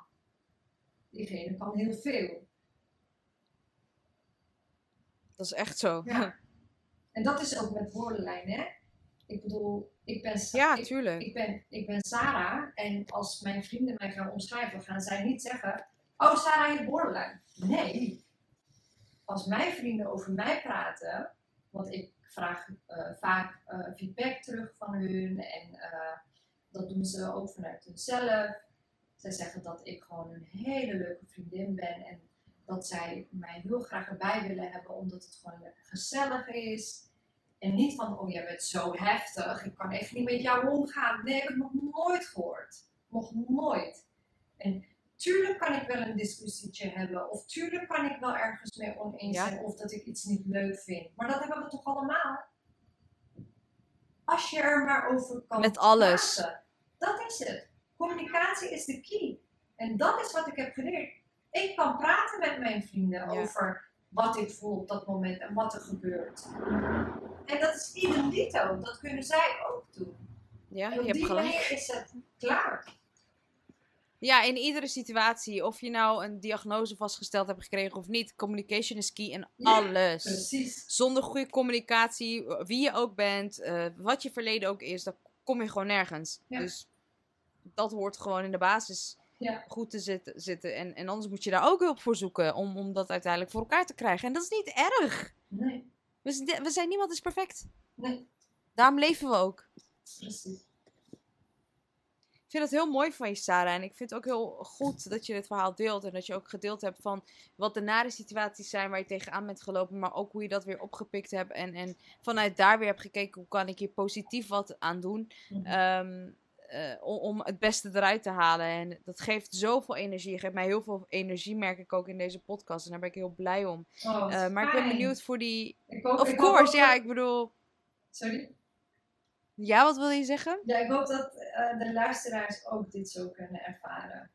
Diegene kan heel veel. Dat is echt zo. Ja. En dat is ook met borderline, hè? Ik bedoel, ik ben, ja, ik, tuurlijk. Ik, ben, ik ben Sarah en als mijn vrienden mij gaan omschrijven, gaan zij niet zeggen: Oh, Sarah heeft borderline. Nee. Als mijn vrienden over mij praten, want ik vraag uh, vaak uh, feedback terug van hun en uh, dat doen ze ook vanuit hunzelf. Zij zeggen dat ik gewoon een hele leuke vriendin ben en dat zij mij heel graag erbij willen hebben, omdat het gewoon gezellig is. En niet van, oh jij bent zo heftig, ik kan echt niet met jou omgaan. Nee, heb ik nog nooit gehoord. Nog nooit. En tuurlijk kan ik wel een discussietje hebben, of tuurlijk kan ik wel ergens mee oneens zijn, of dat ik iets niet leuk vind. Maar dat hebben we toch allemaal? Als je er maar over kan Met alles. Praten. Dat is het. Communicatie is de key. En dat is wat ik heb geleerd ik kan praten met mijn vrienden over wat ik voel op dat moment en wat er gebeurt. En dat is idem dito, dat kunnen zij ook doen. Ja, je hebt gelijk. is het klaar. Ja, in iedere situatie, of je nou een diagnose vastgesteld hebt gekregen of niet, communication is key in alles. Precies. Zonder goede communicatie, wie je ook bent, uh, wat je verleden ook is, dan kom je gewoon nergens. Dus dat hoort gewoon in de basis ja. goed te zitten. zitten. En, en anders moet je daar ook hulp voor zoeken om, om dat uiteindelijk voor elkaar te krijgen. En dat is niet erg. Nee. We, we zijn, niemand is perfect. Nee. Daarom leven we ook. Precies. Ik vind het heel mooi van je, Sarah. En ik vind het ook heel goed dat je dit verhaal deelt. En dat je ook gedeeld hebt van wat de nare situaties zijn waar je tegenaan bent gelopen. Maar ook hoe je dat weer opgepikt hebt. En, en vanuit daar weer hebt gekeken hoe kan ik hier positief wat aan doen. Mm uh, om, het beste eruit te halen. En dat geeft zoveel energie. Geeft mij heel veel energie, merk ik ook in deze podcast. En daar ben ik heel blij om. Oh, uh, maar ik ben benieuwd voor die. of course, ja, ik bedoel. Sorry? Ja, wat wil je zeggen? Ja, ik hoop dat uh, de luisteraars ook dit zo kunnen ervaren.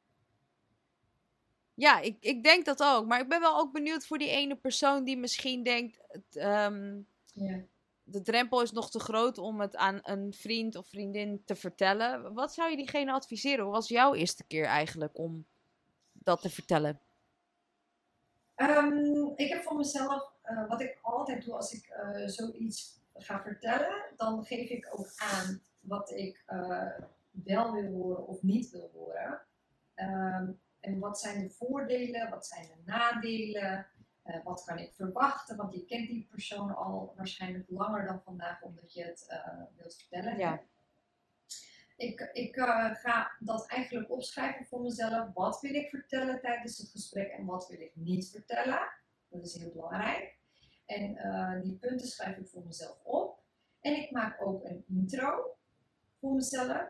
Ja, ik, ik denk dat ook. Maar ik ben wel ook benieuwd voor die ene persoon die misschien denkt. Um, ja de drempel is nog te groot om het aan een vriend of vriendin te vertellen. Wat zou je diegene adviseren? Hoe was jouw eerste keer eigenlijk om dat te vertellen? Ehm, ik heb voor mezelf, uh, wat ik altijd doe als ik uh, zoiets ga vertellen, dan geef ik ook aan wat ik uh, wel wil horen of niet wil horen. Ehm, en wat zijn de voordelen, wat zijn de nadelen? Uh, wat kan ik verwachten? Want je kent die persoon al waarschijnlijk langer dan vandaag, omdat je het uh, wilt vertellen. Ja. Ik, ik uh, ga dat eigenlijk opschrijven voor mezelf. Wat wil ik vertellen tijdens het gesprek en wat wil ik niet vertellen? Dat is heel belangrijk. En die punten schrijf ik voor mezelf op. En ik maak ook een intro voor mezelf.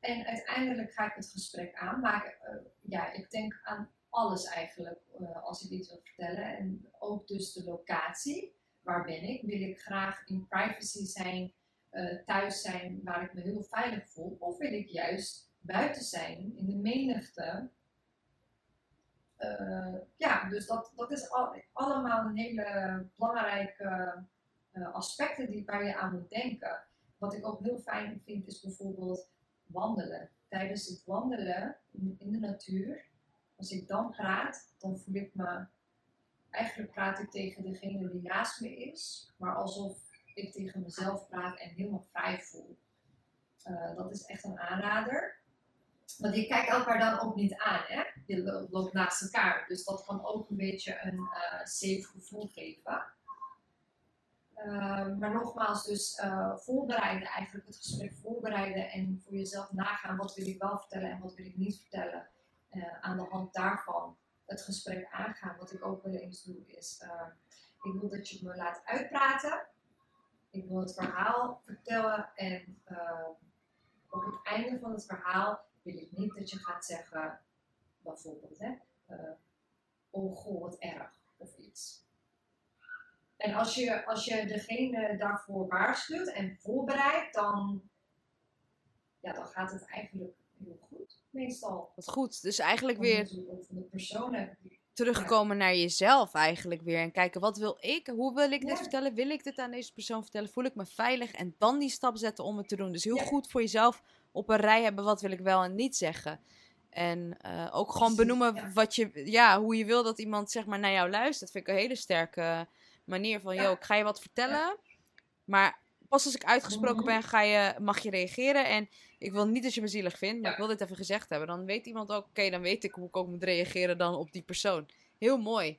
En uiteindelijk ga ik het gesprek aan. Maar uh, ja, ik denk aan alles eigenlijk uh, als ik iets wil vertellen. En ook dus de locatie. Waar ben ik? Wil ik graag in privacy zijn, uh, thuis zijn, waar ik me heel veilig voel? Of wil ik juist buiten zijn, in de menigte? ja, dus dat, dat is al, allemaal een hele belangrijke aspecten die, waar je aan moet denken. Wat ik ook heel fijn vind is bijvoorbeeld wandelen. Tijdens het wandelen in de natuur, als ik dan praat, dan voel ik me. Eigenlijk praat ik tegen degene die naast me is, maar alsof ik tegen mezelf praat en helemaal vrij voel. Uh, dat is echt een aanrader. Want je kijkt elkaar dan ook niet aan, hè? Je loopt naast elkaar. Dus dat kan ook een beetje een uh, safe gevoel geven. Ehm, maar nogmaals, dus voorbereiden, eigenlijk het gesprek voorbereiden en voor jezelf nagaan wat wil ik wel vertellen en wat wil ik niet vertellen. Uh, aan de hand daarvan het gesprek aangaan. Wat ik ook wel eens doe is, uh, ik wil dat je me laat uitpraten. Ik wil het verhaal vertellen en op het einde van het verhaal wil ik niet dat je gaat zeggen, bijvoorbeeld, hè, oh goh, wat erg of iets. En als je, als je degene daarvoor waarschuwt en voorbereidt, dan, ja, dan gaat het eigenlijk meestal. Wat goed, dus eigenlijk weer de personen. terugkomen naar jezelf eigenlijk weer. En kijken, wat wil ik? Hoe wil ik dit vertellen? Wil ik dit aan deze persoon vertellen? Voel ik me veilig? En dan die stap zetten om het te doen. Dus heel goed voor jezelf op een rij hebben, wat wil ik wel en niet zeggen. En uh, ook gewoon benoemen wat je, ja, hoe je wil dat iemand zeg maar naar jou luistert. Dat vind ik een hele sterke manier van, joh, ik ga je wat vertellen. Maar pas als ik uitgesproken ben, ga je, mag je reageren. En ik wil niet dat je me zielig vindt, maar ik wil dit even gezegd hebben. Dan weet iemand ook, oké, dan weet ik hoe ik ook moet reageren dan op die persoon. Heel mooi.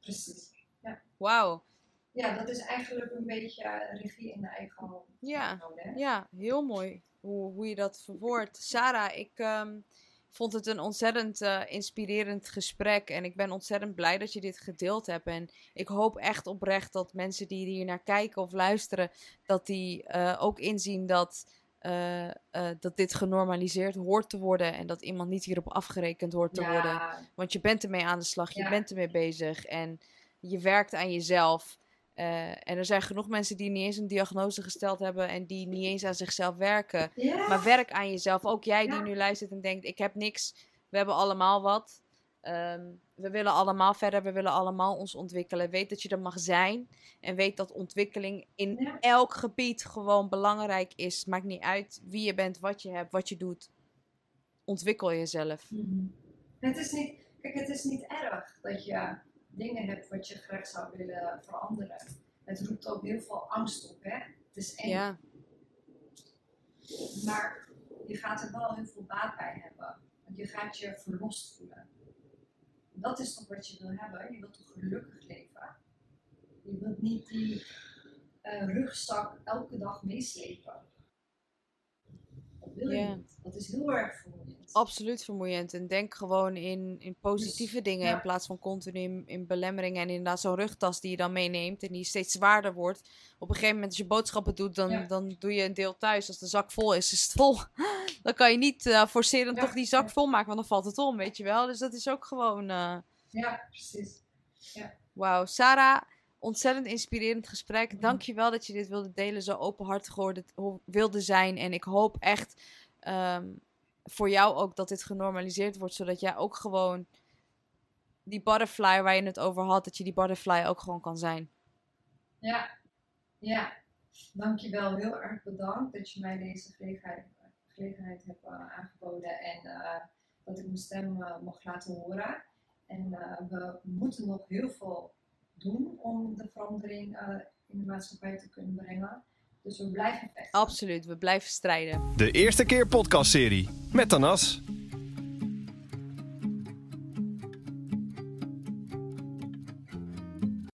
Precies, ja. Wauw. Ja, dat is eigenlijk een beetje regie in de eigen hand. Ja, ja heel mooi hoe, hoe je dat verwoordt. Sarah, ik... Um, vond het een ontzettend uh, inspirerend gesprek. En ik ben ontzettend blij dat je dit gedeeld hebt. En ik hoop echt oprecht dat mensen die hier naar kijken of luisteren, dat die uh, ook inzien dat, uh, dat dit genormaliseerd hoort te worden. En dat iemand niet hierop afgerekend hoort te worden. Want je bent ermee aan de slag, je bent ermee bezig. En je werkt aan jezelf. Uh, en er zijn genoeg mensen die niet eens een diagnose gesteld hebben en die niet eens aan zichzelf werken. Maar werk aan jezelf. Ook jij die nu luistert en denkt: ik heb niks, we hebben allemaal wat. Um, we willen allemaal verder, we willen allemaal ons ontwikkelen. Weet dat je er mag zijn en weet dat ontwikkeling in elk gebied gewoon belangrijk is. Maakt niet uit wie je bent, wat je hebt, wat je doet. Ontwikkel jezelf. Mm Het is niet, kijk, het is niet erg dat je dingen hebt wat je graag zou willen veranderen. Het roept ook heel veel angst op, hè? Het is eng. Ja. Maar je gaat er wel heel veel baat bij hebben. Want je gaat je verlost voelen. Dat is toch wat je wil hebben? Je wilt toch gelukkig leven? Je wilt niet die uh, rugzak elke dag meeslepen. Dat wil je niet. Dat is heel erg vermoeiend absoluut vermoeiend. En denk gewoon in, in positieve dus, dingen in plaats van continu in, belemmeringen. En inderdaad zo'n rugtas die je dan meeneemt en die steeds zwaarder wordt. Op een gegeven moment als je boodschappen doet, dan, dan doe je een deel thuis. Als de zak vol is, is het vol. dan kan je niet uh, forceren toch die zak vol maken, want dan valt het om, weet je wel. Dus dat is ook gewoon... Uh... Ja, precies. Ja. Wauw. Sarah, ontzettend inspirerend gesprek. Mhm. Dank je wel dat je dit wilde delen, zo openhartig wilde zijn. En ik hoop echt... Um, voor jou ook dat dit genormaliseerd wordt, zodat jij ook gewoon die butterfly waar je het over had, dat je die butterfly ook gewoon kan zijn. Ja, ja. Dankjewel. Heel erg bedankt dat je mij deze gelegenheid, gelegenheid hebt uh, aangeboden en uh, dat ik mijn stem uh, mocht laten horen. En we moeten nog heel veel doen om de verandering in de maatschappij te kunnen brengen. Dus we blijven vechten. Absoluut, we blijven strijden. De eerste keer podcastserie met Tanas.